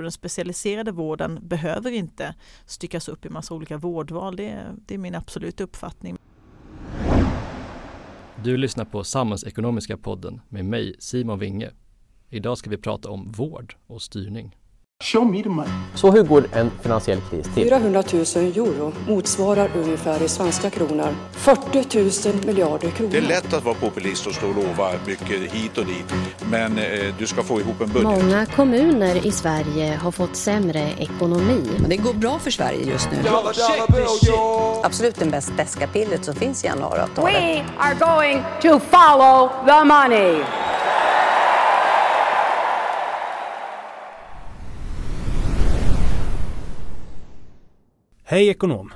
Den specialiserade vården behöver inte styckas upp i massa olika vårdval. Det är, det är min absoluta uppfattning. Du lyssnar på Samhällsekonomiska podden med mig Simon Winge. Idag ska vi prata om vård och styrning. Show me the money. Så hur går en finansiell kris till? 400 000 euro motsvarar ungefär i svenska kronor 40 000 miljarder kronor. Det är lätt att vara populist och stå och lova mycket hit och dit. Men eh, du ska få ihop en budget. Många kommuner i Sverige har fått sämre ekonomi. Det går bra för Sverige just nu. Absolut det bäst beska pillret som finns i januariavtalet. We are going to follow the money. Hej ekonom!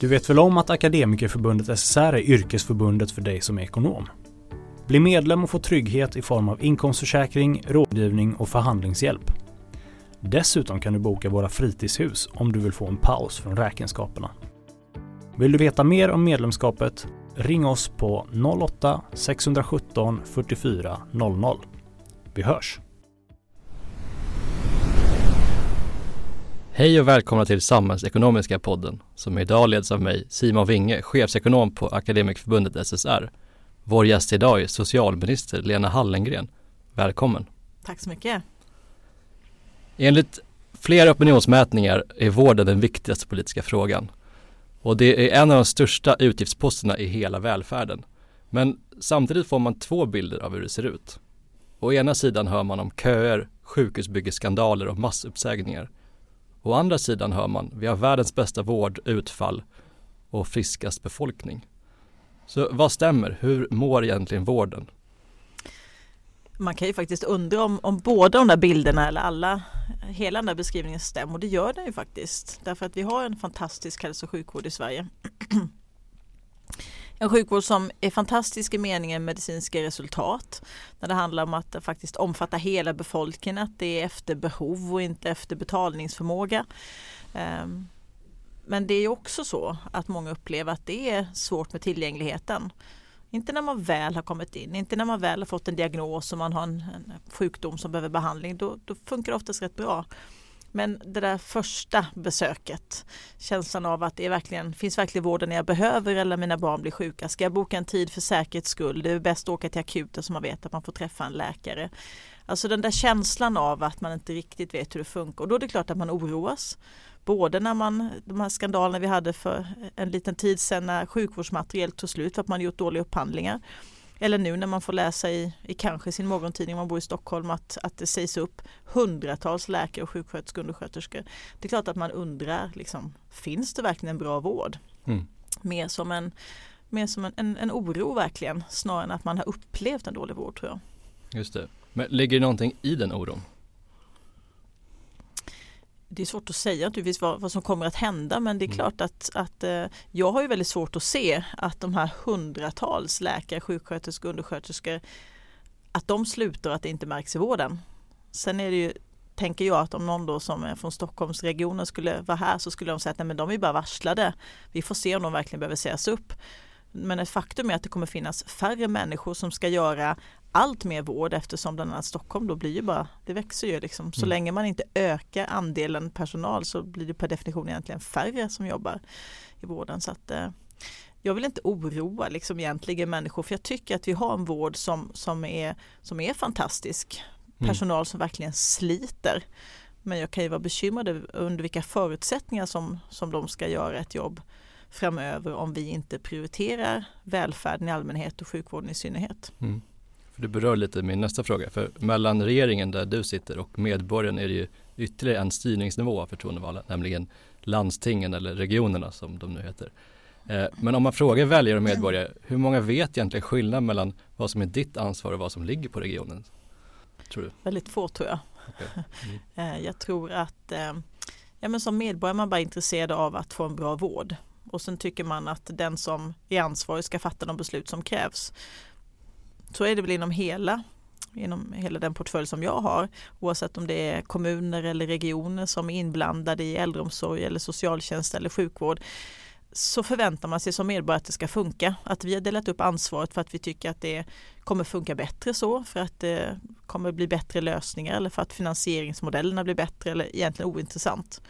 Du vet väl om att Akademikerförbundet SSR är yrkesförbundet för dig som är ekonom? Bli medlem och få trygghet i form av inkomstförsäkring, rådgivning och förhandlingshjälp. Dessutom kan du boka våra fritidshus om du vill få en paus från räkenskaperna. Vill du veta mer om medlemskapet? Ring oss på 08-617 44 00. Vi hörs! Hej och välkomna till Samhällsekonomiska podden som idag leds av mig, Simon Winge, chefsekonom på Akademikerförbundet SSR. Vår gäst idag är socialminister Lena Hallengren. Välkommen! Tack så mycket! Enligt flera opinionsmätningar är vården den viktigaste politiska frågan. Och det är en av de största utgiftsposterna i hela välfärden. Men samtidigt får man två bilder av hur det ser ut. Å ena sidan hör man om köer, sjukhusbyggesskandaler och massuppsägningar. Å andra sidan hör man, vi har världens bästa vård, utfall och friskast befolkning. Så vad stämmer? Hur mår egentligen vården? Man kan ju faktiskt undra om, om båda de där bilderna eller alla, hela den där beskrivningen stämmer och det gör den ju faktiskt. Därför att vi har en fantastisk hälso och sjukvård i Sverige. En sjukvård som är fantastisk i meningen medicinska resultat. När det handlar om att faktiskt omfatta hela befolkningen, att det är efter behov och inte efter betalningsförmåga. Ehm, men det är också så att många upplever att det är svårt med tillgängligheten. Inte när man väl har kommit in, inte när man väl har fått en diagnos och man har en, en sjukdom som behöver behandling. Då, då funkar det oftast rätt bra. Men det där första besöket, känslan av att det är verkligen, finns verkligen vården jag behöver eller mina barn blir sjuka. Ska jag boka en tid för säkerhets skull? Det är bäst att åka till akuten så man vet att man får träffa en läkare. Alltså den där känslan av att man inte riktigt vet hur det funkar och då är det klart att man oroas. Både när man, de här skandalerna vi hade för en liten tid sedan när sjukvårdsmateriel tog slut för att man gjort dåliga upphandlingar. Eller nu när man får läsa i, i kanske sin morgontidning om man bor i Stockholm att, att det sägs upp hundratals läkare och sjuksköterskor och undersköterskor. Det är klart att man undrar, liksom, finns det verkligen en bra vård? Mm. Mer som, en, mer som en, en, en oro verkligen, snarare än att man har upplevt en dålig vård tror jag. Just det. Men ligger det någonting i den oron? Det är svårt att säga naturligtvis vad, vad som kommer att hända men det är mm. klart att, att eh, jag har ju väldigt svårt att se att de här hundratals läkare, sjuksköterskor, undersköterskor att de slutar och att det inte märks i vården. Sen är det ju, tänker jag att om någon då som är från Stockholmsregionen skulle vara här så skulle de säga att nej, men de är bara varslade. Vi får se om de verkligen behöver sägas upp. Men ett faktum är att det kommer finnas färre människor som ska göra allt mer vård eftersom bland annat Stockholm då blir ju bara, det växer ju liksom. Så mm. länge man inte ökar andelen personal så blir det per definition egentligen färre som jobbar i vården. Så att, eh, jag vill inte oroa liksom egentligen människor för jag tycker att vi har en vård som, som, är, som är fantastisk. Mm. Personal mm. som verkligen sliter. Men jag kan ju vara bekymrad under vilka förutsättningar som, som de ska göra ett jobb framöver om vi inte prioriterar välfärden i allmänhet och sjukvården i synnerhet. Mm. För du berör lite min nästa fråga. För mellan regeringen där du sitter och medborgaren är det ju ytterligare en styrningsnivå av förtroendevalda, nämligen landstingen eller regionerna som de nu heter. Eh, men om man frågar väljare och medborgare, hur många vet egentligen skillnaden mellan vad som är ditt ansvar och vad som ligger på regionen? Tror du? Väldigt få tror jag. Okay. Mm. jag tror att eh, ja, men som medborgare är man bara intresserad av att få en bra vård och sen tycker man att den som är ansvarig ska fatta de beslut som krävs. Så är det väl inom hela inom hela den portfölj som jag har oavsett om det är kommuner eller regioner som är inblandade i äldreomsorg eller socialtjänst eller sjukvård så förväntar man sig som medborgare att det ska funka. Att vi har delat upp ansvaret för att vi tycker att det kommer funka bättre så, för att det kommer bli bättre lösningar eller för att finansieringsmodellerna blir bättre eller egentligen ointressant.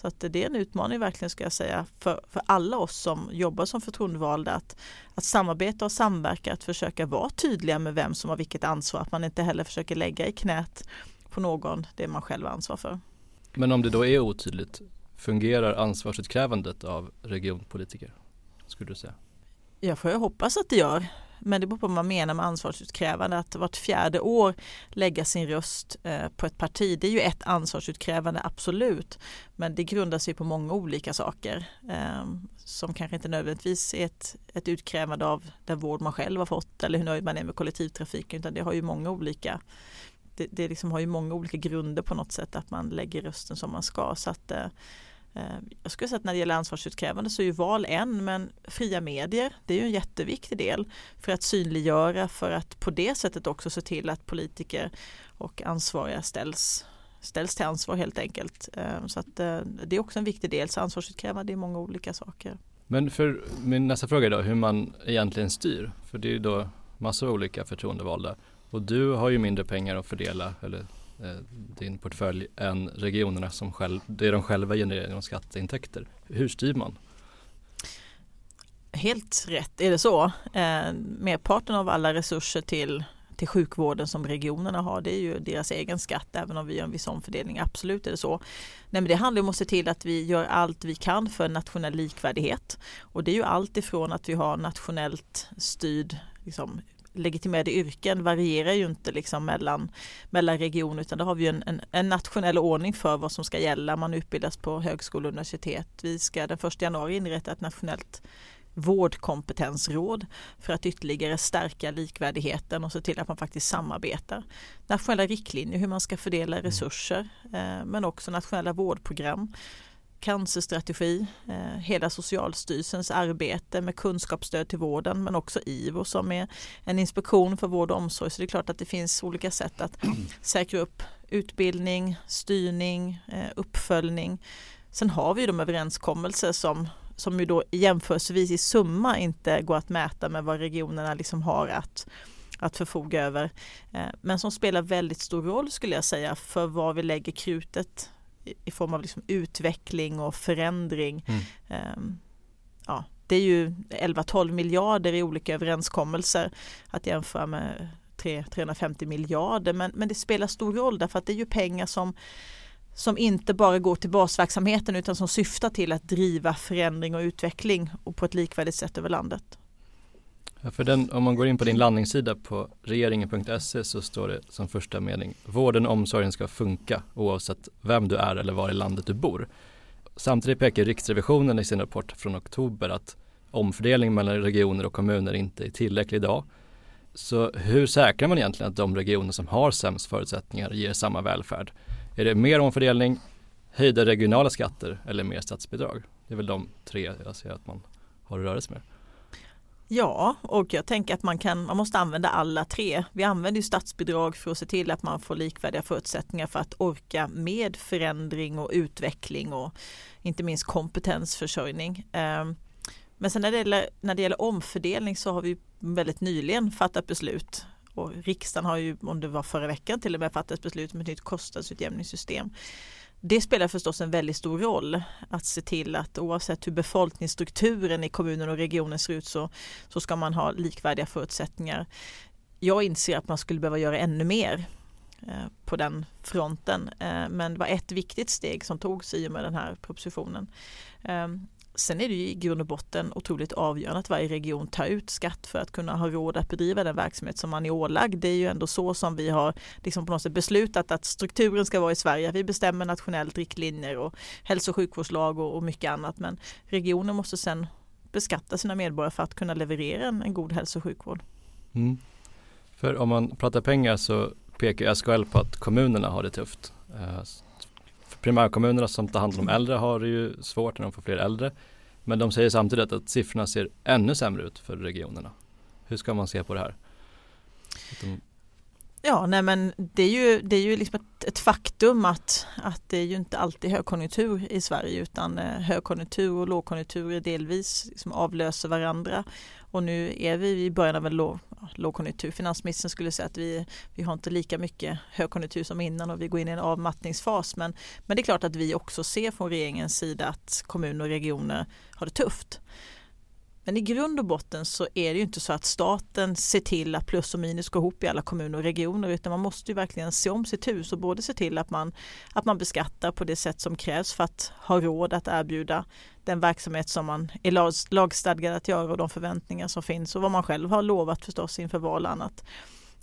Så att det är en utmaning verkligen ska jag säga för, för alla oss som jobbar som förtroendevalda att, att samarbeta och samverka, att försöka vara tydliga med vem som har vilket ansvar, att man inte heller försöker lägga i knät på någon det man själv har ansvar för. Men om det då är otydligt, fungerar ansvarsutkrävandet av regionpolitiker? Skulle du säga? Jag får hoppas att det gör. Men det beror på vad man menar med ansvarsutkrävande. Att vart fjärde år lägga sin röst eh, på ett parti, det är ju ett ansvarsutkrävande, absolut. Men det grundar sig på många olika saker ehm, som kanske inte nödvändigtvis är ett, ett utkrävande av den vård man själv har fått eller hur nöjd man är med kollektivtrafiken, utan det har ju många olika det, det liksom har ju många olika grunder på något sätt att man lägger rösten som man ska. Så att, eh, Eh, jag skulle säga att när det gäller ansvarsutkrävande så är ju val en men fria medier det är ju en jätteviktig del för att synliggöra för att på det sättet också se till att politiker och ansvariga ställs, ställs till ansvar helt enkelt. Eh, så att eh, det är också en viktig del, så ansvarsutkrävande är många olika saker. Men för min nästa fråga är då hur man egentligen styr, för det är ju då massor av olika förtroendevalda och du har ju mindre pengar att fördela eller Eh, din portfölj än regionerna som själv, det de själva genererar genom skatteintäkter. Hur styr man? Helt rätt är det så. Eh, merparten av alla resurser till, till sjukvården som regionerna har det är ju deras egen skatt även om vi gör en viss omfördelning. Absolut är det så. Nej, men det handlar om att se till att vi gör allt vi kan för nationell likvärdighet. Och det är ju allt ifrån att vi har nationellt styrd liksom, legitimerade yrken varierar ju inte liksom mellan, mellan regioner utan då har vi en, en, en, nationell ordning för vad som ska gälla. Man utbildas på högskola och universitet. Vi ska den 1 januari inrätta ett nationellt vårdkompetensråd för att ytterligare stärka likvärdigheten och se till att man faktiskt samarbetar. Nationella riktlinjer hur man ska fördela mm. resurser eh, men också nationella vårdprogram cancerstrategi, eh, hela Socialstyrelsens arbete med kunskapsstöd till vården men också IVO som är en inspektion för vård och omsorg. Så det är klart att det finns olika sätt att säkra upp utbildning, styrning, eh, uppföljning. Sen har vi de överenskommelser som, som ju då jämförelsevis i summa inte går att mäta med vad regionerna liksom har att att förfoga över. Eh, men som spelar väldigt stor roll skulle jag säga för var vi lägger krutet i form av liksom utveckling och förändring. Mm. Um, ja, det är ju 11-12 miljarder i olika överenskommelser att jämföra med 3, 350 miljarder men, men det spelar stor roll därför att det är ju pengar som som inte bara går till basverksamheten utan som syftar till att driva förändring och utveckling och på ett likvärdigt sätt över landet. Ja, för den, om man går in på din landningssida på regeringen.se så står det som första mening Vården och omsorgen ska funka oavsett vem du är eller var i landet du bor. Samtidigt pekar Riksrevisionen i sin rapport från oktober att omfördelning mellan regioner och kommuner inte är tillräcklig idag. Så hur säkrar man egentligen att de regioner som har sämst förutsättningar ger samma välfärd? Är det mer omfördelning, höjda regionala skatter eller mer statsbidrag? Det är väl de tre jag ser att man har att röra sig med. Ja, och jag tänker att man, kan, man måste använda alla tre. Vi använder ju statsbidrag för att se till att man får likvärdiga förutsättningar för att orka med förändring och utveckling och inte minst kompetensförsörjning. Ehm, men sen när det gäller, när det gäller omfördelning så har vi väldigt nyligen fattat beslut och riksdagen har ju, om det var förra veckan till och med fattat beslut om ett nytt kostnadsutjämningssystem det spelar förstås en väldigt stor roll att se till att oavsett hur befolkningsstrukturen i kommunen och regionen ser ut så, så ska man ha likvärdiga förutsättningar. Jag inser att man skulle behöva göra ännu mer eh, på den fronten. Eh, men det var ett viktigt steg som togs i och med den här propositionen. Ehm, Sen är det ju i grund och botten otroligt avgörande att varje region tar ut skatt för att kunna ha råd att bedriva den verksamhet som man är ålagd. Det är ju ändå så som vi har liksom på något sätt beslutat att strukturen ska vara i Sverige. Vi bestämmer nationellt riktlinjer och hälso och sjukvårdslag och, och mycket annat. Men regionen måste sen beskatta sina medborgare för att kunna leverera en, en god hälso och sjukvård. Mm. För om man pratar pengar så pekar SKL på att kommunerna har det tufft. Eh, Primärkommunerna som tar hand om äldre har det ju svårt när de får fler äldre. Men de säger samtidigt att siffrorna ser ännu sämre ut för regionerna. Hur ska man se på det här? De... Ja, nej men det är ju, det är ju liksom ett, ett, faktum att, att det är ju inte alltid högkonjunktur i Sverige utan eh, högkonjunktur och lågkonjunktur delvis liksom avlöser varandra. Och nu är vi i början av en låg, lågkonjunktur. Finansministern skulle säga att vi, vi har inte lika mycket högkonjunktur som innan och vi går in i en avmattningsfas. Men, men det är klart att vi också ser från regeringens sida att kommuner och regioner har det tufft. Men i grund och botten så är det ju inte så att staten ser till att plus och minus går ihop i alla kommuner och regioner utan man måste ju verkligen se om sitt hus och både se till att man, att man beskattar på det sätt som krävs för att ha råd att erbjuda den verksamhet som man är lagstadgad att göra och de förväntningar som finns och vad man själv har lovat förstås inför val och annat.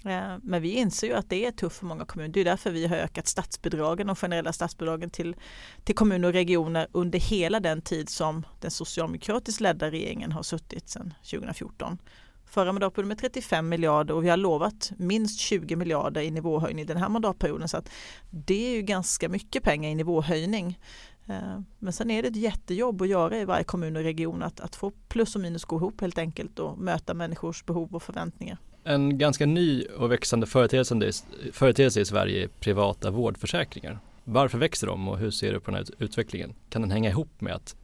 Eh, men vi inser ju att det är tufft för många kommuner. Det är därför vi har ökat statsbidragen, de generella statsbidragen till, till kommuner och regioner under hela den tid som den socialdemokratiskt ledda regeringen har suttit sedan 2014. Förra mandatperioden med 35 miljarder och vi har lovat minst 20 miljarder i nivåhöjning den här mandatperioden. Så att det är ju ganska mycket pengar i nivåhöjning. Eh, men sen är det ett jättejobb att göra i varje kommun och region att, att få plus och minus gå ihop helt enkelt och möta människors behov och förväntningar. En ganska ny och växande företeelse, företeelse i Sverige är privata vårdförsäkringar. Varför växer de och hur ser du på den här utvecklingen? Kan den hänga ihop med att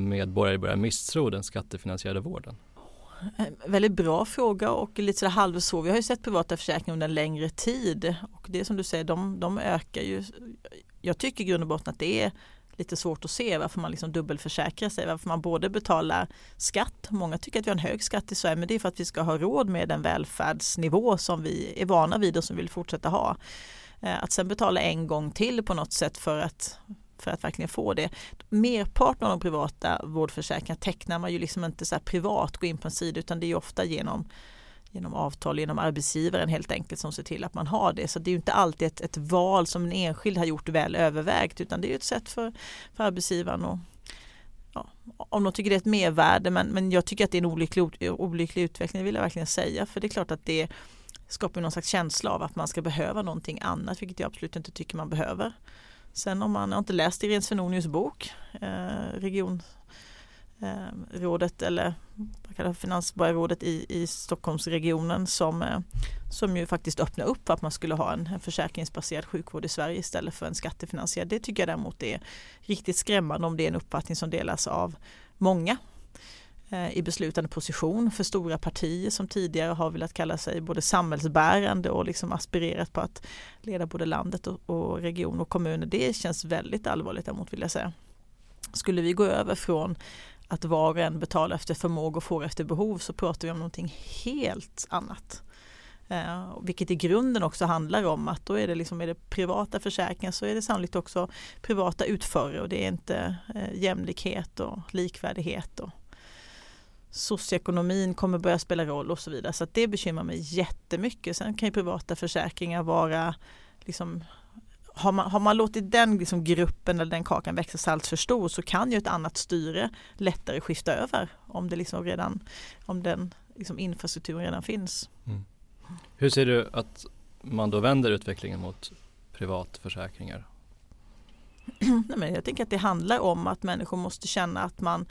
medborgare börjar misstro den skattefinansierade vården? Eh, väldigt bra fråga och lite sådär halvsvår. Vi har ju sett privata försäkringar under en längre tid och det som du säger, de, de ökar ju. Jag tycker i grund och botten att det är lite svårt att se varför man liksom dubbelförsäkrar sig, varför man både betalar skatt, många tycker att vi har en hög skatt i Sverige, men det är för att vi ska ha råd med den välfärdsnivå som vi är vana vid och som vi vill fortsätta ha. Eh, att sen betala en gång till på något sätt för att för att verkligen få det. Merparten av de privata vårdförsäkringarna tecknar man ju liksom inte så privat, gå in på en sida, utan det är ofta genom genom avtal genom arbetsgivaren helt enkelt som ser till att man har det. Så det är inte alltid ett, ett val som en enskild har gjort väl övervägt utan det är ett sätt för, för arbetsgivaren att Ja, om de tycker det är ett mervärde men, men jag tycker att det är en olycklig, olycklig utveckling, det vill jag verkligen säga. För det är klart att det skapar någon slags känsla av att man ska behöva någonting annat, vilket jag absolut inte tycker man behöver. Sen om man har inte läst Irene Svenonius bok, eh, region Eh, rådet eller vad kallar finansborgarrådet i, i Stockholmsregionen som, eh, som ju faktiskt öppnar upp för att man skulle ha en, en försäkringsbaserad sjukvård i Sverige istället för en skattefinansierad. Det tycker jag däremot är riktigt skrämmande om det är en uppfattning som delas av många eh, i beslutande position för stora partier som tidigare har velat kalla sig både samhällsbärande och liksom aspirerat på att leda både landet och, och region och kommuner. Det känns väldigt allvarligt däremot vill jag säga. Skulle vi gå över från att var och en betalar efter förmåga och får efter behov så pratar vi om någonting helt annat. Eh, vilket i grunden också handlar om att då är det, liksom, är det privata försäkringar så är det sannolikt också privata utförare och det är inte eh, jämlikhet och likvärdighet. Och socioekonomin kommer börja spela roll och så vidare. Så det bekymrar mig jättemycket. Sen kan ju privata försäkringar vara liksom har man, har man låtit den liksom gruppen eller den kakan växa sig allt för stor så kan ju ett annat styre lättare skifta över om det liksom redan om den liksom infrastrukturen redan finns. Mm. Hur ser du att man då vänder utvecklingen mot privatförsäkringar? Nej, men jag tänker att det handlar om att människor måste känna att man,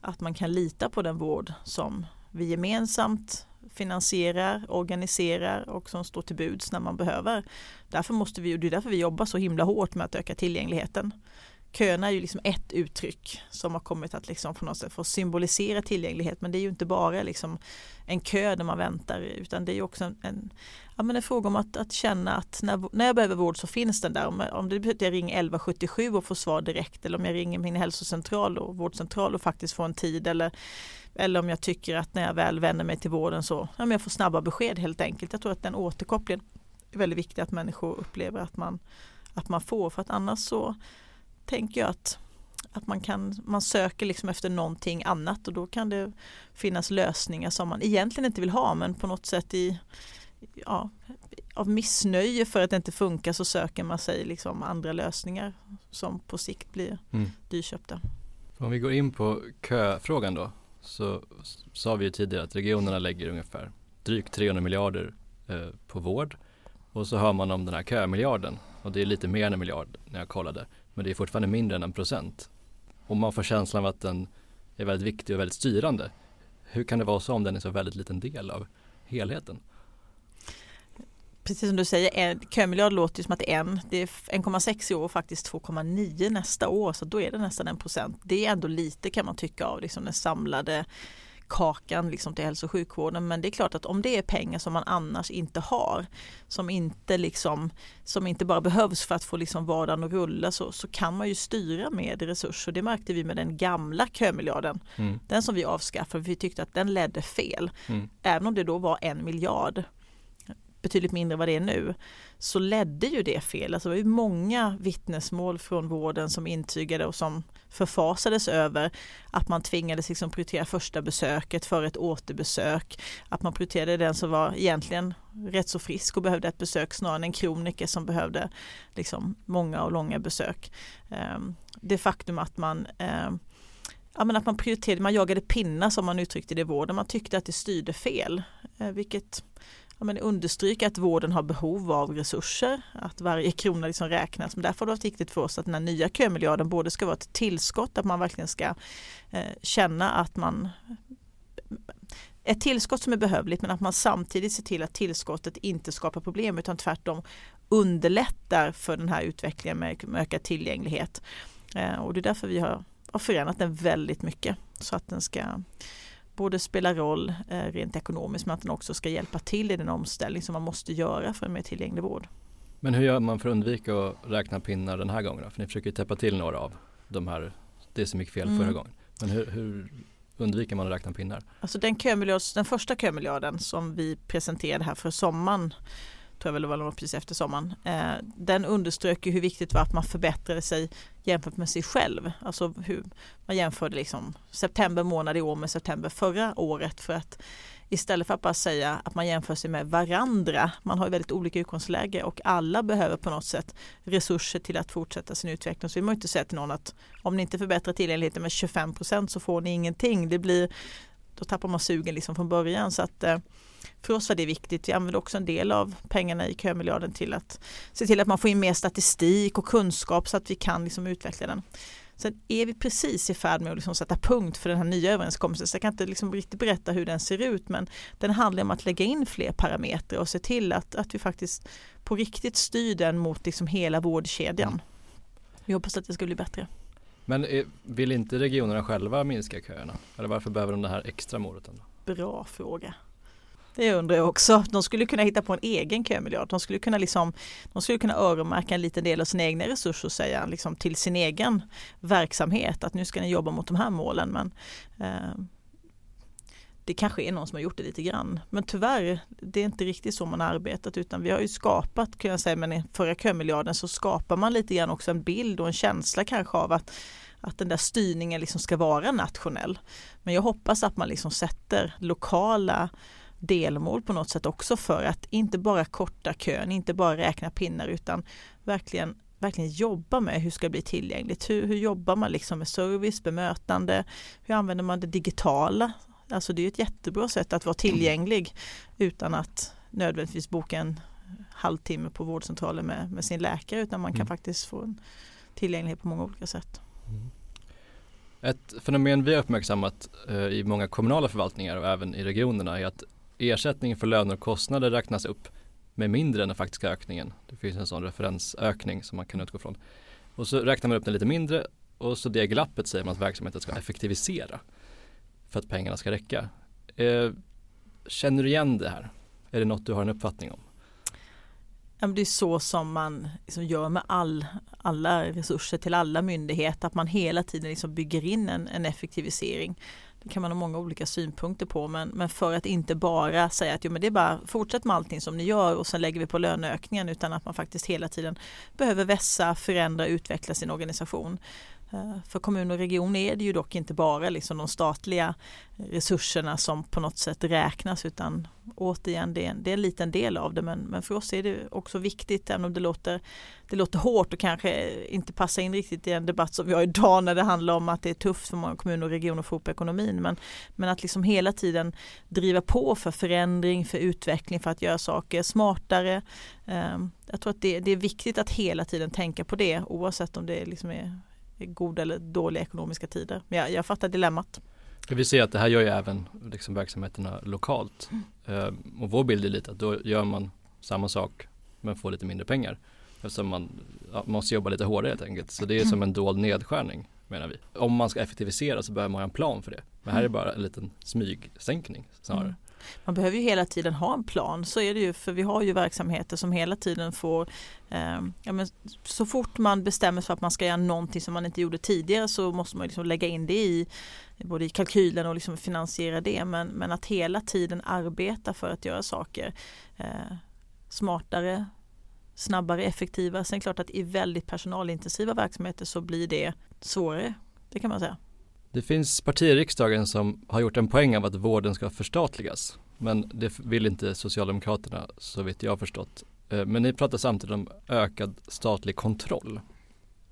att man kan lita på den vård som vi gemensamt finansierar, organiserar och som står till buds när man behöver. Därför måste vi, och det är därför vi jobbar så himla hårt med att öka tillgängligheten. Köerna är ju liksom ett uttryck som har kommit att liksom på något sätt få symbolisera tillgänglighet men det är ju inte bara liksom en kö där man väntar utan det är ju också en, en, ja, men en fråga om att, att känna att när, när jag behöver vård så finns den där. Om, om det betyder att jag ringer 1177 och får svar direkt eller om jag ringer min hälsocentral och vårdcentral och faktiskt får en tid eller eller om jag tycker att när jag väl vänder mig till vården så ja, jag får snabba besked helt enkelt. Jag tror att den återkopplingen är väldigt viktig att människor upplever att man, att man får. För att annars så tänker jag att, att man, kan, man söker liksom efter någonting annat och då kan det finnas lösningar som man egentligen inte vill ha men på något sätt i ja, av missnöje för att det inte funkar så söker man sig liksom andra lösningar som på sikt blir mm. dyrköpta. Om vi går in på köfrågan då så sa vi ju tidigare att regionerna lägger ungefär drygt 300 miljarder eh, på vård och så hör man om den här kömiljarden och det är lite mer än en miljard när jag kollade men det är fortfarande mindre än en procent. Och man får känslan av att den är väldigt viktig och väldigt styrande. Hur kan det vara så om den är så väldigt liten del av helheten? precis som du säger, en, kömiljard låter ju som att det är en. Det är 1,6 i år och faktiskt 2,9 nästa år så då är det nästan en procent. Det är ändå lite kan man tycka av liksom den samlade kakan liksom till hälso och sjukvården. Men det är klart att om det är pengar som man annars inte har, som inte, liksom, som inte bara behövs för att få liksom vardagen att rulla så, så kan man ju styra med resurser. Det märkte vi med den gamla kömiljarden. Mm. Den som vi avskaffade, vi tyckte att den ledde fel. Mm. Även om det då var en miljard betydligt mindre vad det är nu, så ledde ju det fel. Alltså det var ju många vittnesmål från vården som intygade och som förfasades över att man tvingades liksom prioritera första besöket för ett återbesök. Att man prioriterade den som var egentligen rätt så frisk och behövde ett besök snarare än en kroniker som behövde liksom många och långa besök. Ehm, det faktum att man ehm, ja, men att man prioriterade, man jagade pinnar som man uttryckte det i vården. Man tyckte att det styrde fel, eh, vilket ja, men understryka att vården har behov av resurser, att varje krona liksom räknas. Men därför har det varit viktigt för oss att den här nya kömiljarden både ska vara ett tillskott, att man verkligen ska eh, känna att man ett tillskott som är behövligt men att man samtidigt ser till att tillskottet inte skapar problem utan tvärtom underlättar för den här utvecklingen med, ökad tillgänglighet. Eh, och det är därför vi har, har förändrat den väldigt mycket så att den ska både spela roll eh, rent ekonomiskt men att den också ska hjälpa till i den omställning som man måste göra för en mer tillgänglig vård. Men hur gör man för att undvika att räkna pinnar den här gången? Då? För ni försöker täppa till några av de här, det som gick fel mm. förra gången. Men hur, hur undviker man att räkna pinnar? Alltså den, kömiljard, den första kömiljarden som vi presenterade här för sommaren tror jag väl det var precis efter sommaren. Eh, den underströk hur viktigt det var att man förbättrade sig jämfört med sig själv. Alltså hur man jämförde liksom september månad i år med september förra året för att istället för att bara säga att man jämför sig med varandra. Man har ju väldigt olika utgångsläge och alla behöver på något sätt resurser till att fortsätta sin utveckling. Så vi måste inte säga till någon att om ni inte förbättrar tillgängligheten med 25% så får ni ingenting. Det blir, då tappar man sugen liksom från början. Så att, eh, för oss var det viktigt. Vi använde också en del av pengarna i kömiljarden till att se till att man får in mer statistik och kunskap så att vi kan liksom utveckla den. Sen är vi precis i färd med att liksom sätta punkt för den här nya överenskommelsen. Så jag kan inte liksom riktigt berätta hur den ser ut men den handlar om att lägga in fler parametrar och se till att, att vi faktiskt på riktigt styr den mot liksom hela vårdkedjan. Mm. Vi hoppas att det ska bli bättre. Men eh, vill inte regionerna själva minska köerna? Eller varför behöver de det här extra moroten? Bra fråga. Det undrar jag också. De skulle kunna hitta på en egen kömiljard. De skulle kunna, liksom, de skulle kunna öronmärka en liten del av sina egna resurser och säga liksom, till sin egen verksamhet att nu ska ni jobba mot de här målen. Men eh, det kanske är någon som har gjort det lite grann. Men tyvärr, det är inte riktigt så man har arbetat utan vi har ju skapat, kan jag säga, men i förra kömiljarden så skapar man lite grann också en bild och en känsla kanske av att att den där styrningen liksom ska vara nationell. Men jag hoppas att man liksom sätter lokala delmål på något sätt också för att inte bara korta kön, inte bara räkna pinnar utan verkligen verkligen jobba med hur ska det bli tillgängligt. Hur, hur jobbar man liksom med service, bemötande? Hur använder man det digitala? Alltså det är ett jättebra sätt att vara tillgänglig utan att nödvändigtvis boka en halvtimme på vårdcentralen med, med sin läkare utan man kan mm. faktiskt få en tillgänglighet på många olika sätt. Mm. Ett fenomen vi har uppmärksammat eh, i många kommunala förvaltningar och även i regionerna är att ersättningen för löner och kostnader räknas upp med mindre än den faktiska ökningen. Det finns en sån referensökning som man kan utgå från. Och så räknar man upp den lite mindre och så det glappet säger man att verksamheten ska effektivisera för att pengarna ska räcka. Eh, känner du igen det här? Är det något du har en uppfattning om? Det är så som man liksom gör med all, alla resurser till alla myndigheter, att man hela tiden liksom bygger in en, en effektivisering. Det kan man ha många olika synpunkter på men, men för att inte bara säga att jo, men det är bara fortsätt med allting som ni gör och sen lägger vi på löneökningen utan att man faktiskt hela tiden behöver vässa, förändra, utveckla sin organisation. Eh, för kommun och region är det ju dock inte bara liksom de statliga resurserna som på något sätt räknas utan återigen det är, en, det är en liten del av det men, men för oss är det också viktigt även om det låter, det låter hårt och kanske inte passar in riktigt i en debatt som vi har idag när det handlar om att det är tufft för många kommuner och regioner att få upp ekonomin men, men att liksom hela tiden driva på för förändring, för utveckling, för att göra saker smartare. Eh, jag tror att det, det är viktigt att hela tiden tänka på det oavsett om det liksom är goda eller dåliga ekonomiska tider. Men jag, jag fattar dilemmat. Vi ser att det här gör ju även liksom verksamheterna lokalt. Mm. Uh, och vår bild är lite att då gör man samma sak men får lite mindre pengar. Eftersom man ja, måste jobba lite hårdare helt enkelt. Så det är som en dold nedskärning menar vi. Om man ska effektivisera så behöver man ha en plan för det. Men här är bara en liten smygsänkning snarare. Mm. Man behöver ju hela tiden ha en plan, så är det ju för vi har ju verksamheter som hela tiden får eh, ja, men Så fort man bestämmer sig för att man ska göra någonting som man inte gjorde tidigare så måste man liksom lägga in det i både i kalkylen och liksom finansiera det men, men att hela tiden arbeta för att göra saker eh, smartare, snabbare, effektivare. Sen är det klart att i väldigt personalintensiva verksamheter så blir det svårare. Det kan man säga. Det finns partier i riksdagen som har gjort en poäng av att vården ska förstatligas. Men det vill inte Socialdemokraterna så vitt jag har förstått. Eh, men ni pratar samtidigt om ökad statlig kontroll.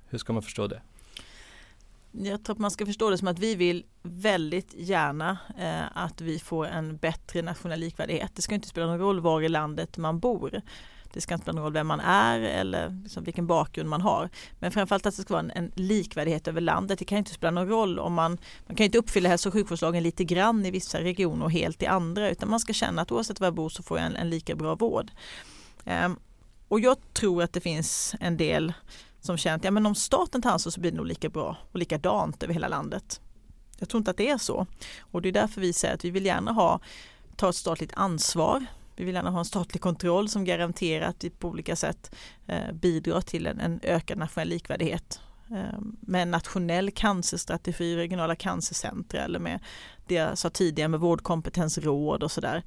Hur ska man förstå det? Jag tror att man ska förstå det som att vi vill väldigt gärna eh, att vi får en bättre nationell likvärdighet. Det ska inte spela någon roll var i landet man bor. Det ska inte spela någon roll vem man är eller liksom vilken bakgrund man har. Men framförallt att det ska vara en, en likvärdighet över landet. Det kan inte spela någon roll om man, man kan inte uppfylla hälso och sjukvårdslagen lite grann i vissa regioner och helt i andra utan man ska känna att oavsett var jag bor så får jag en, en lika bra vård. Ehm, och jag tror att det finns en del som känner att ja, men om staten tar ansvar så blir det nog lika bra och likadant över hela landet. Jag tror inte att det är så. Och det är därför vi säger att vi vill gärna ha ta ett statligt ansvar vi vill gärna ha en statlig kontroll som garanterar att vi på olika sätt eh, bidrar till en, en ökad nationell likvärdighet eh, med en nationell cancerstrategi, regionala cancercentra eller med det jag sa tidigare med vårdkompetensråd och sådär.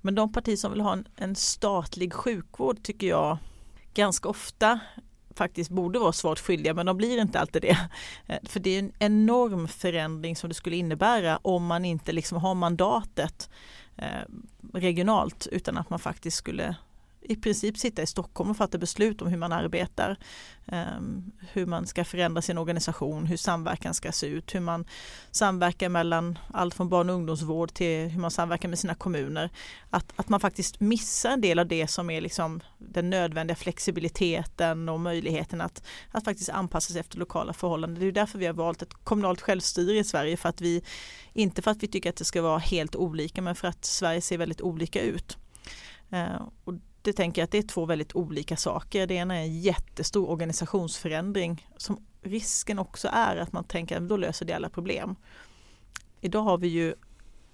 Men de partier som vill ha en, en, statlig sjukvård tycker jag ganska ofta faktiskt borde vara svårt skyldiga men de blir inte alltid det. Eh, för det är en enorm förändring som det skulle innebära om man inte liksom har mandatet Eh, regionalt utan att man faktiskt skulle i princip sitta i Stockholm och fatta beslut om hur man arbetar. Ehm, hur man ska förändra sin organisation, hur samverkan ska se ut, hur man samverkar mellan allt från barn och ungdomsvård till hur man samverkar med sina kommuner. Att, att man faktiskt missar en del av det som är liksom den nödvändiga flexibiliteten och möjligheten att, att faktiskt anpassa sig efter lokala förhållanden. Det är därför vi har valt ett kommunalt självstyre i Sverige för att vi inte för att vi tycker att det ska vara helt olika men för att Sverige ser väldigt olika ut. Eh, och det tänker jag att det är två väldigt olika saker. Det ena är en jättestor organisationsförändring som risken också är att man tänker att då löser det alla problem. Idag har vi ju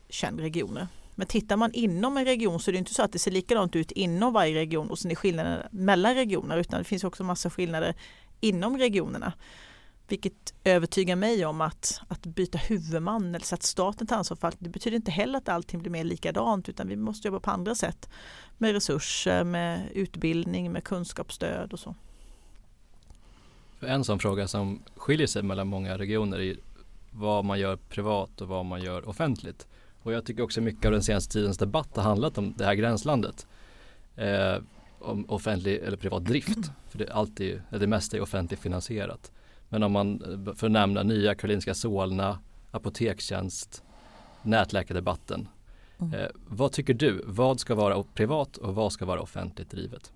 21 regioner. Men tittar man inom en region så är det inte så att det ser likadant ut inom varje region och sen är skillnaden mellan regioner utan det finns också massa skillnader inom regionerna. Vilket övertygar mig om att, att byta huvudman eller så att staten tar ansvar för allt. Det betyder inte heller att allting blir mer likadant utan vi måste jobba på andra sätt. Med resurser, med utbildning, med kunskapsstöd och så. En sån fråga som skiljer sig mellan många regioner är vad man gör privat och vad man gör offentligt. Och jag tycker också mycket av den senaste tidens debatt har handlat om det här gränslandet. Eh, om offentlig eller privat drift. För det, alltid, det mesta är offentligt finansierat. Men om man, för att nämna Nya Karolinska Solna, Apotekstjänst, nätläkardebatten. Mm. Eh, vad tycker du? Vad ska vara privat och vad ska vara offentligt drivet?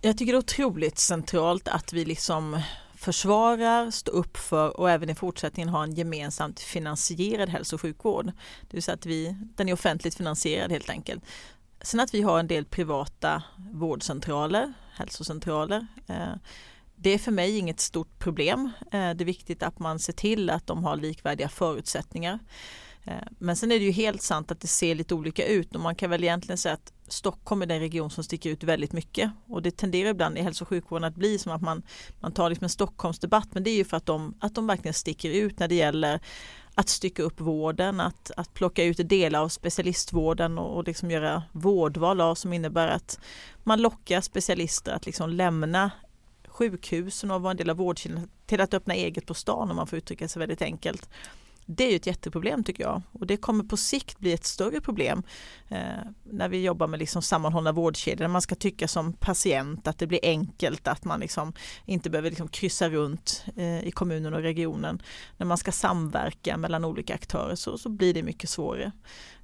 Jag tycker det är otroligt centralt att vi liksom försvarar, står upp för och även i fortsättningen har en gemensamt finansierad hälso och sjukvård. Det vill säga att vi, den är offentligt finansierad helt enkelt. Sen att vi har en del privata vårdcentraler, hälsocentraler. Eh, det är för mig inget stort problem. Eh, det är viktigt att man ser till att de har likvärdiga förutsättningar. Eh, men sen är det ju helt sant att det ser lite olika ut och man kan väl egentligen säga att Stockholm är den region som sticker ut väldigt mycket och det tenderar ibland i hälso och sjukvården att bli som att man, man tar liksom en Stockholmsdebatt men det är ju för att de, att de verkligen sticker ut när det gäller att stycka upp vården, att, att plocka ut delar av specialistvården och, och liksom göra vårdval av som innebär att man lockar specialister att liksom lämna sjukhusen och vara en del av vårdkedjan till att öppna eget på stan om man får uttrycka sig väldigt enkelt. Det är ju ett jätteproblem tycker jag och det kommer på sikt bli ett större problem eh, när vi jobbar med liksom sammanhållna vårdkedjor. Man ska tycka som patient att det blir enkelt att man liksom inte behöver liksom kryssa runt eh, i kommunen och regionen. När man ska samverka mellan olika aktörer så, så blir det mycket svårare.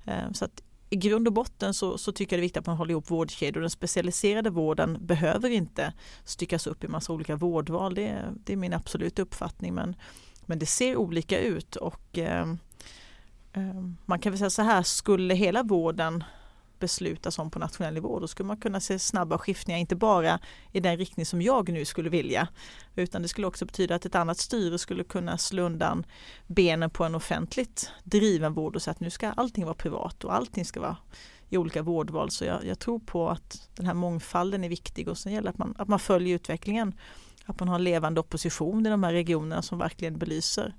Eh, så att i grund och botten så, så, tycker jag det är viktigt att man håller ihop vårdkedjor. Den specialiserade vården behöver inte styckas upp i massa olika vårdval. Det, det är min absoluta uppfattning. Men, men det ser olika ut och eh, eh, man kan väl säga så här, skulle hela vården beslutas om på nationell nivå. Då skulle man kunna se snabba skiftningar, inte bara i den riktning som jag nu skulle vilja. Utan det skulle också betyda att ett annat styre skulle kunna slå undan benen på en offentligt driven vård och säga att nu ska allting vara privat och allting ska vara i olika vårdval. Så jag, jag, tror på att den här mångfalden är viktig och sen gäller det att man, att man följer utvecklingen. Att man har en levande opposition i de här regionerna som verkligen belyser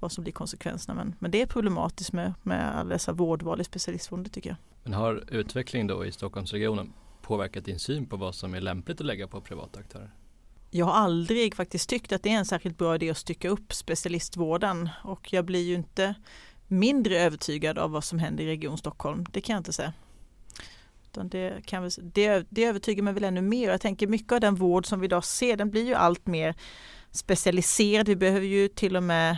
vad som blir konsekvenserna. Men, men det är problematiskt med, med alla dessa vårdval i specialistvården tycker jag. Men har utvecklingen då i Stockholmsregionen påverkat din syn på vad som är lämpligt att lägga på privata aktörer? Jag har aldrig faktiskt tyckt att det är en särskilt bra idé att stycka upp specialistvården och jag blir ju inte mindre övertygad av vad som händer i Region Stockholm. Det kan jag inte säga. Det, kan, det, det övertygar mig väl ännu mer. Jag tänker mycket av den vård som vi idag ser den blir ju allt mer specialiserad. Vi behöver ju till och med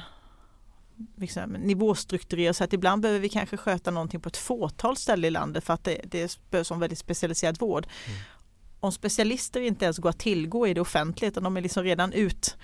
liksom, nivåstrukturera så att ibland behöver vi kanske sköta någonting på ett fåtal ställen i landet för att det, det behövs en väldigt specialiserad vård. Mm. Om specialister inte ens går att tillgå i det offentliga utan de är liksom redan ut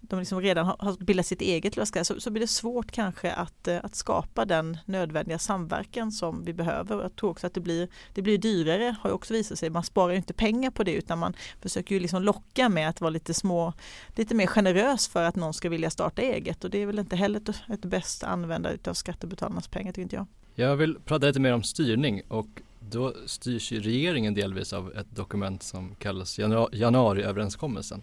de liksom redan har bildat sitt eget så, så blir det svårt kanske att, eh, att skapa den nödvändiga samverkan som vi behöver. Jag tror också att det blir, det blir dyrare, har också visat sig. Man sparar inte pengar på det utan man försöker ju liksom locka med att vara lite små, lite mer generös för att någon ska vilja starta eget och det är väl inte heller ett, ett bäst användande av skattebetalarnas pengar tycker inte jag. Jag vill prata lite mer om styrning och då styrs ju regeringen delvis av ett dokument som kallas januariöverenskommelsen.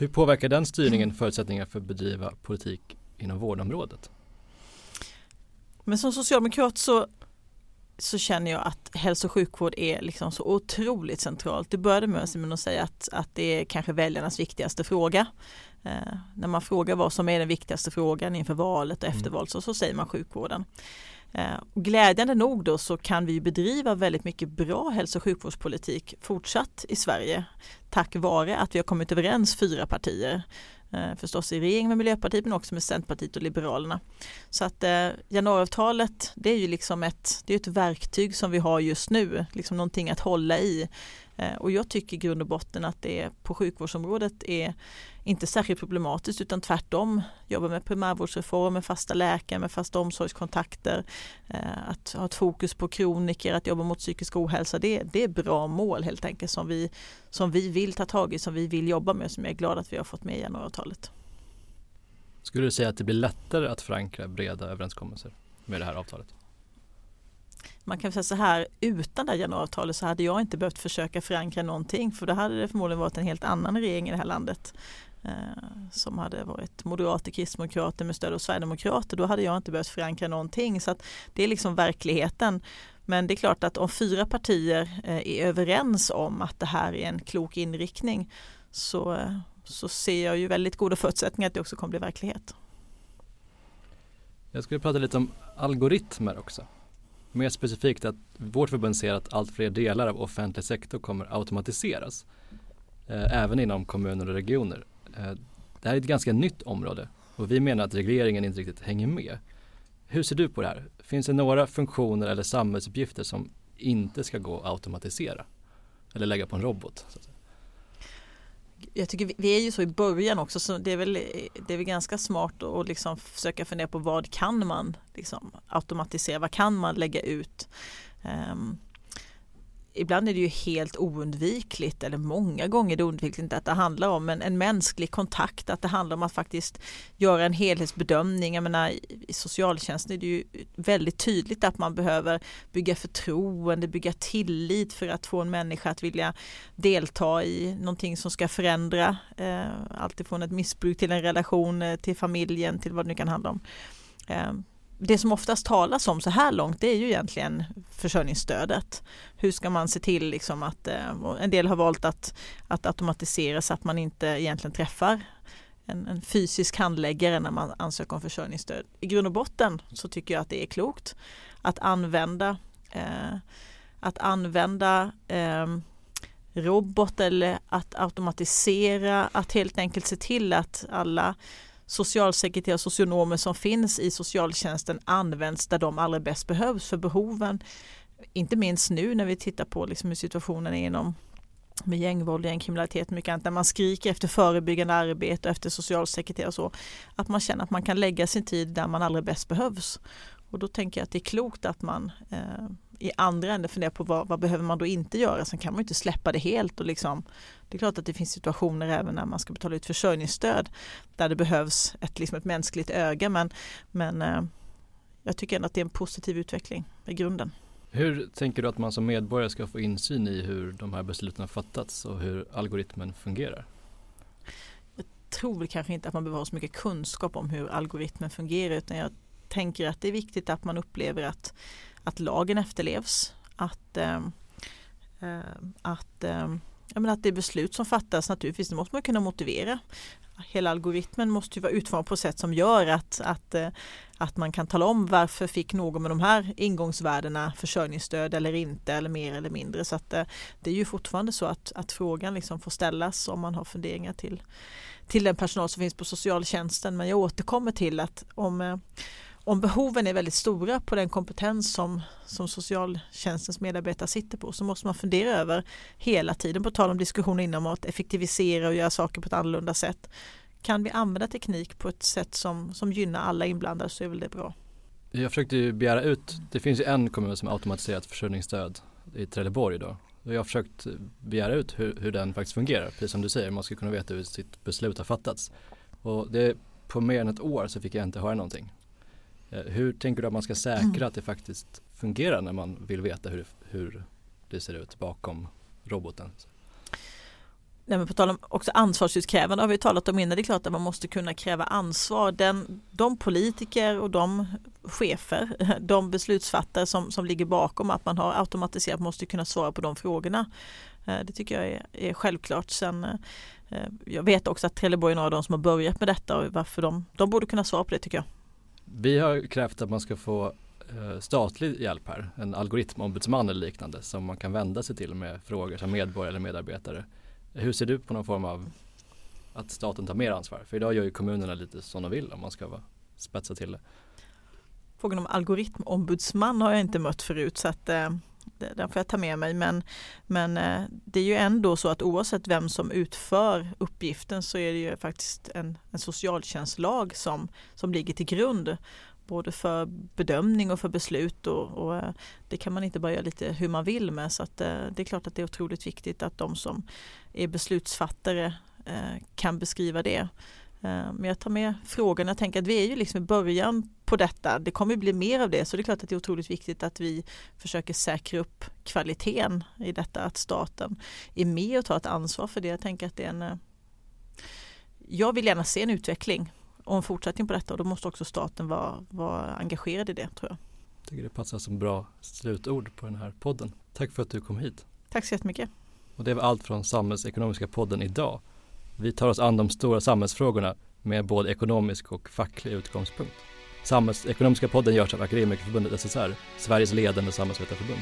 Hur påverkar den styrningen förutsättningar för att bedriva politik inom vårdområdet? Men som socialdemokrat så, så känner jag att hälso och sjukvård är liksom så otroligt centralt. Det började med att säga att, att det är kanske väljarnas viktigaste fråga. Eh, när man frågar vad som är den viktigaste frågan inför valet och efter mm. valet så, så säger man sjukvården. Eh, glädjande nog då så kan vi bedriva väldigt mycket bra hälso och sjukvårdspolitik fortsatt i Sverige tack vare att vi har kommit överens fyra partier. Eh, förstås i regering med Miljöpartiet men också med Centerpartiet och Liberalerna. Så att eh, januariavtalet det är ju liksom ett, det är ett verktyg som vi har just nu, liksom någonting att hålla i. Eh, och jag tycker i grund och botten att det på sjukvårdsområdet är inte särskilt problematiskt utan tvärtom jobba med primärvårdsreform, med fasta läkare, med fasta omsorgskontakter, eh, att ha ett fokus på kroniker, att jobba mot psykisk ohälsa. Det, det är bra mål helt enkelt som vi, som vi vill ta tag i, som vi vill jobba med, som jag är glad att vi har fått med i januariavtalet. Skulle du säga att det blir lättare att förankra breda överenskommelser med det här avtalet? Man kan säga så här, utan det här januariavtalet så hade jag inte behövt försöka förankra någonting för då hade det förmodligen varit en helt annan regering i det här landet eh, som hade varit moderater, kristdemokrater med stöd av sverigedemokrater. Då hade jag inte behövt förankra någonting. Så att det är liksom verkligheten. Men det är klart att om fyra partier eh, är överens om att det här är en klok inriktning så, eh, så ser jag ju väldigt goda förutsättningar att det också kommer bli verklighet. Jag skulle prata lite om algoritmer också. Mer specifikt att vårt förbund ser att allt fler delar av offentlig sektor kommer automatiseras. Eh, även inom kommuner och regioner. Eh, det här är ett ganska nytt område och vi menar att regleringen inte riktigt hänger med. Hur ser du på det här? Finns det några funktioner eller samhällsuppgifter som inte ska gå att automatisera? Eller lägga på en robot? Jag tycker vi, är ju så i början också så det är väl, det är väl ganska smart att liksom försöka fundera på vad kan man liksom automatisera, vad kan man lägga ut? Um, ibland är det ju helt oundvikligt eller många gånger är det oundvikligt att det handlar om en, en mänsklig kontakt, att det handlar om att faktiskt göra en helhetsbedömning. Jag menar, I socialtjänsten är det ju väldigt tydligt att man behöver bygga förtroende, bygga tillit för att få en människa att vilja delta i någonting som ska förändra eh, alltifrån ett missbruk till en relation eh, till familjen till vad det nu kan handla om. Eh, det som oftast talas om så här långt det är ju egentligen försörjningsstödet. Hur ska man se till liksom att eh, en del har valt att, att automatisera så att man inte egentligen träffar en, en, fysisk handläggare när man ansöker om försörjningsstöd. I grund och botten så tycker jag att det är klokt att använda eh, att använda eh, robot eller att automatisera, att helt enkelt se till att alla socialsekreterare och socionomer som finns i socialtjänsten används där de allra bäst behövs för behoven. Inte minst nu när vi tittar på liksom hur situationen är inom med gängvåld, gängkriminalitet, och mycket annat, där man skriker efter förebyggande arbete och efter socialsekreterare och så. Att man känner att man kan lägga sin tid där man allra bäst behövs. Och då tänker jag att det är klokt att man eh, i andra änden fundera på vad, vad, behöver man då inte göra. Sen kan man inte släppa det helt och liksom Det är klart att det finns situationer även när man ska betala ut försörjningsstöd där det behövs ett, liksom ett mänskligt öga men, men eh, jag tycker ändå att det är en positiv utveckling i grunden. Hur tänker du att man som medborgare ska få insyn i hur de här besluten har fattats och hur algoritmen fungerar? Jag tror kanske inte att man behöver ha så mycket kunskap om hur algoritmen fungerar utan jag tänker att det är viktigt att man upplever att, att lagen efterlevs. Att, ehm, eh, att, eh, jag menar att det beslut som fattas naturligtvis, det måste man kunna motivera. Hela algoritmen måste ju vara utformad på ett sätt som gör att, att, eh, att man kan tala om varför fick någon med de här ingångsvärdena försörjningsstöd eller inte eller mer eller mindre. Så att eh, det är ju fortfarande så att, att frågan liksom får ställas om man har funderingar till, till den personal som finns på socialtjänsten. Men jag återkommer till att om eh, om behoven är väldigt stora på den kompetens som, som socialtjänstens medarbetare sitter på så måste man fundera över hela tiden, på tal om diskussioner inom att effektivisera och göra saker på ett annorlunda sätt. Kan vi använda teknik på ett sätt som, som gynnar alla inblandade så är väl det bra. Jag försökte ju begära ut, det finns ju en kommun som har automatiserat försörjningsstöd i Trelleborg då. Jag har försökt begära ut hur, hur den faktiskt fungerar, precis som du säger, man ska kunna veta hur sitt beslut har fattats. Och det, på mer än ett år så fick jag inte höra någonting. Eh, hur tänker du att man ska säkra mm. att det faktiskt fungerar när man vill veta hur, hur det ser ut bakom roboten? Nej, men på tal om också ansvarsutkrävande har vi talat om innan. Det är klart att man måste kunna kräva ansvar. Den, de politiker och de chefer, de beslutsfattare som, som ligger bakom att man har automatiserat måste kunna svara på de frågorna. Eh, det tycker jag är, är självklart. Sen, eh, jag vet också att Trelleborg är några av de som har börjat med detta och varför de, de borde kunna svara på det tycker jag. Vi har krävt att man ska få eh, statlig hjälp här, en algoritmombudsman eller liknande som man kan vända sig till med frågor som medborgare eller medarbetare. Hur ser du på någon form av att staten tar mer ansvar? För idag gör ju kommunerna lite som de vill om man ska vara, spetsa till det. Frågan om algoritmombudsman har jag inte mött förut så att eh, den får jag ta med mig. Men, men eh, det är ju ändå så att oavsett vem som utför uppgiften så är det ju faktiskt en, en socialtjänstlag som, som ligger till grund både för bedömning och för beslut och, och, eh, det kan man inte bara göra lite hur man vill med så att eh, det är klart att det är otroligt viktigt att de som är beslutsfattare kan beskriva det. Men jag tar med frågan, jag tänker att vi är ju liksom i början på detta. Det kommer bli mer av det så det är klart att det är otroligt viktigt att vi försöker säkra upp kvaliteten i detta att staten är med och tar ett ansvar för det. Jag tänker att det är en eh, Jag vill gärna se en utveckling och en fortsättning på detta och då måste också staten vara, vara engagerad i det tror jag. Jag tycker det passar som bra slutord på den här podden. Tack för att du kom hit. Tack så jättemycket. Och det var allt från Samhällsekonomiska podden idag. Vi tar oss an de stora samhällsfrågorna med både ekonomisk och facklig utgångspunkt. Samhällsekonomiska podden görs av Akademikerförbundet SSR, Sveriges ledande samhällsvetarförbund.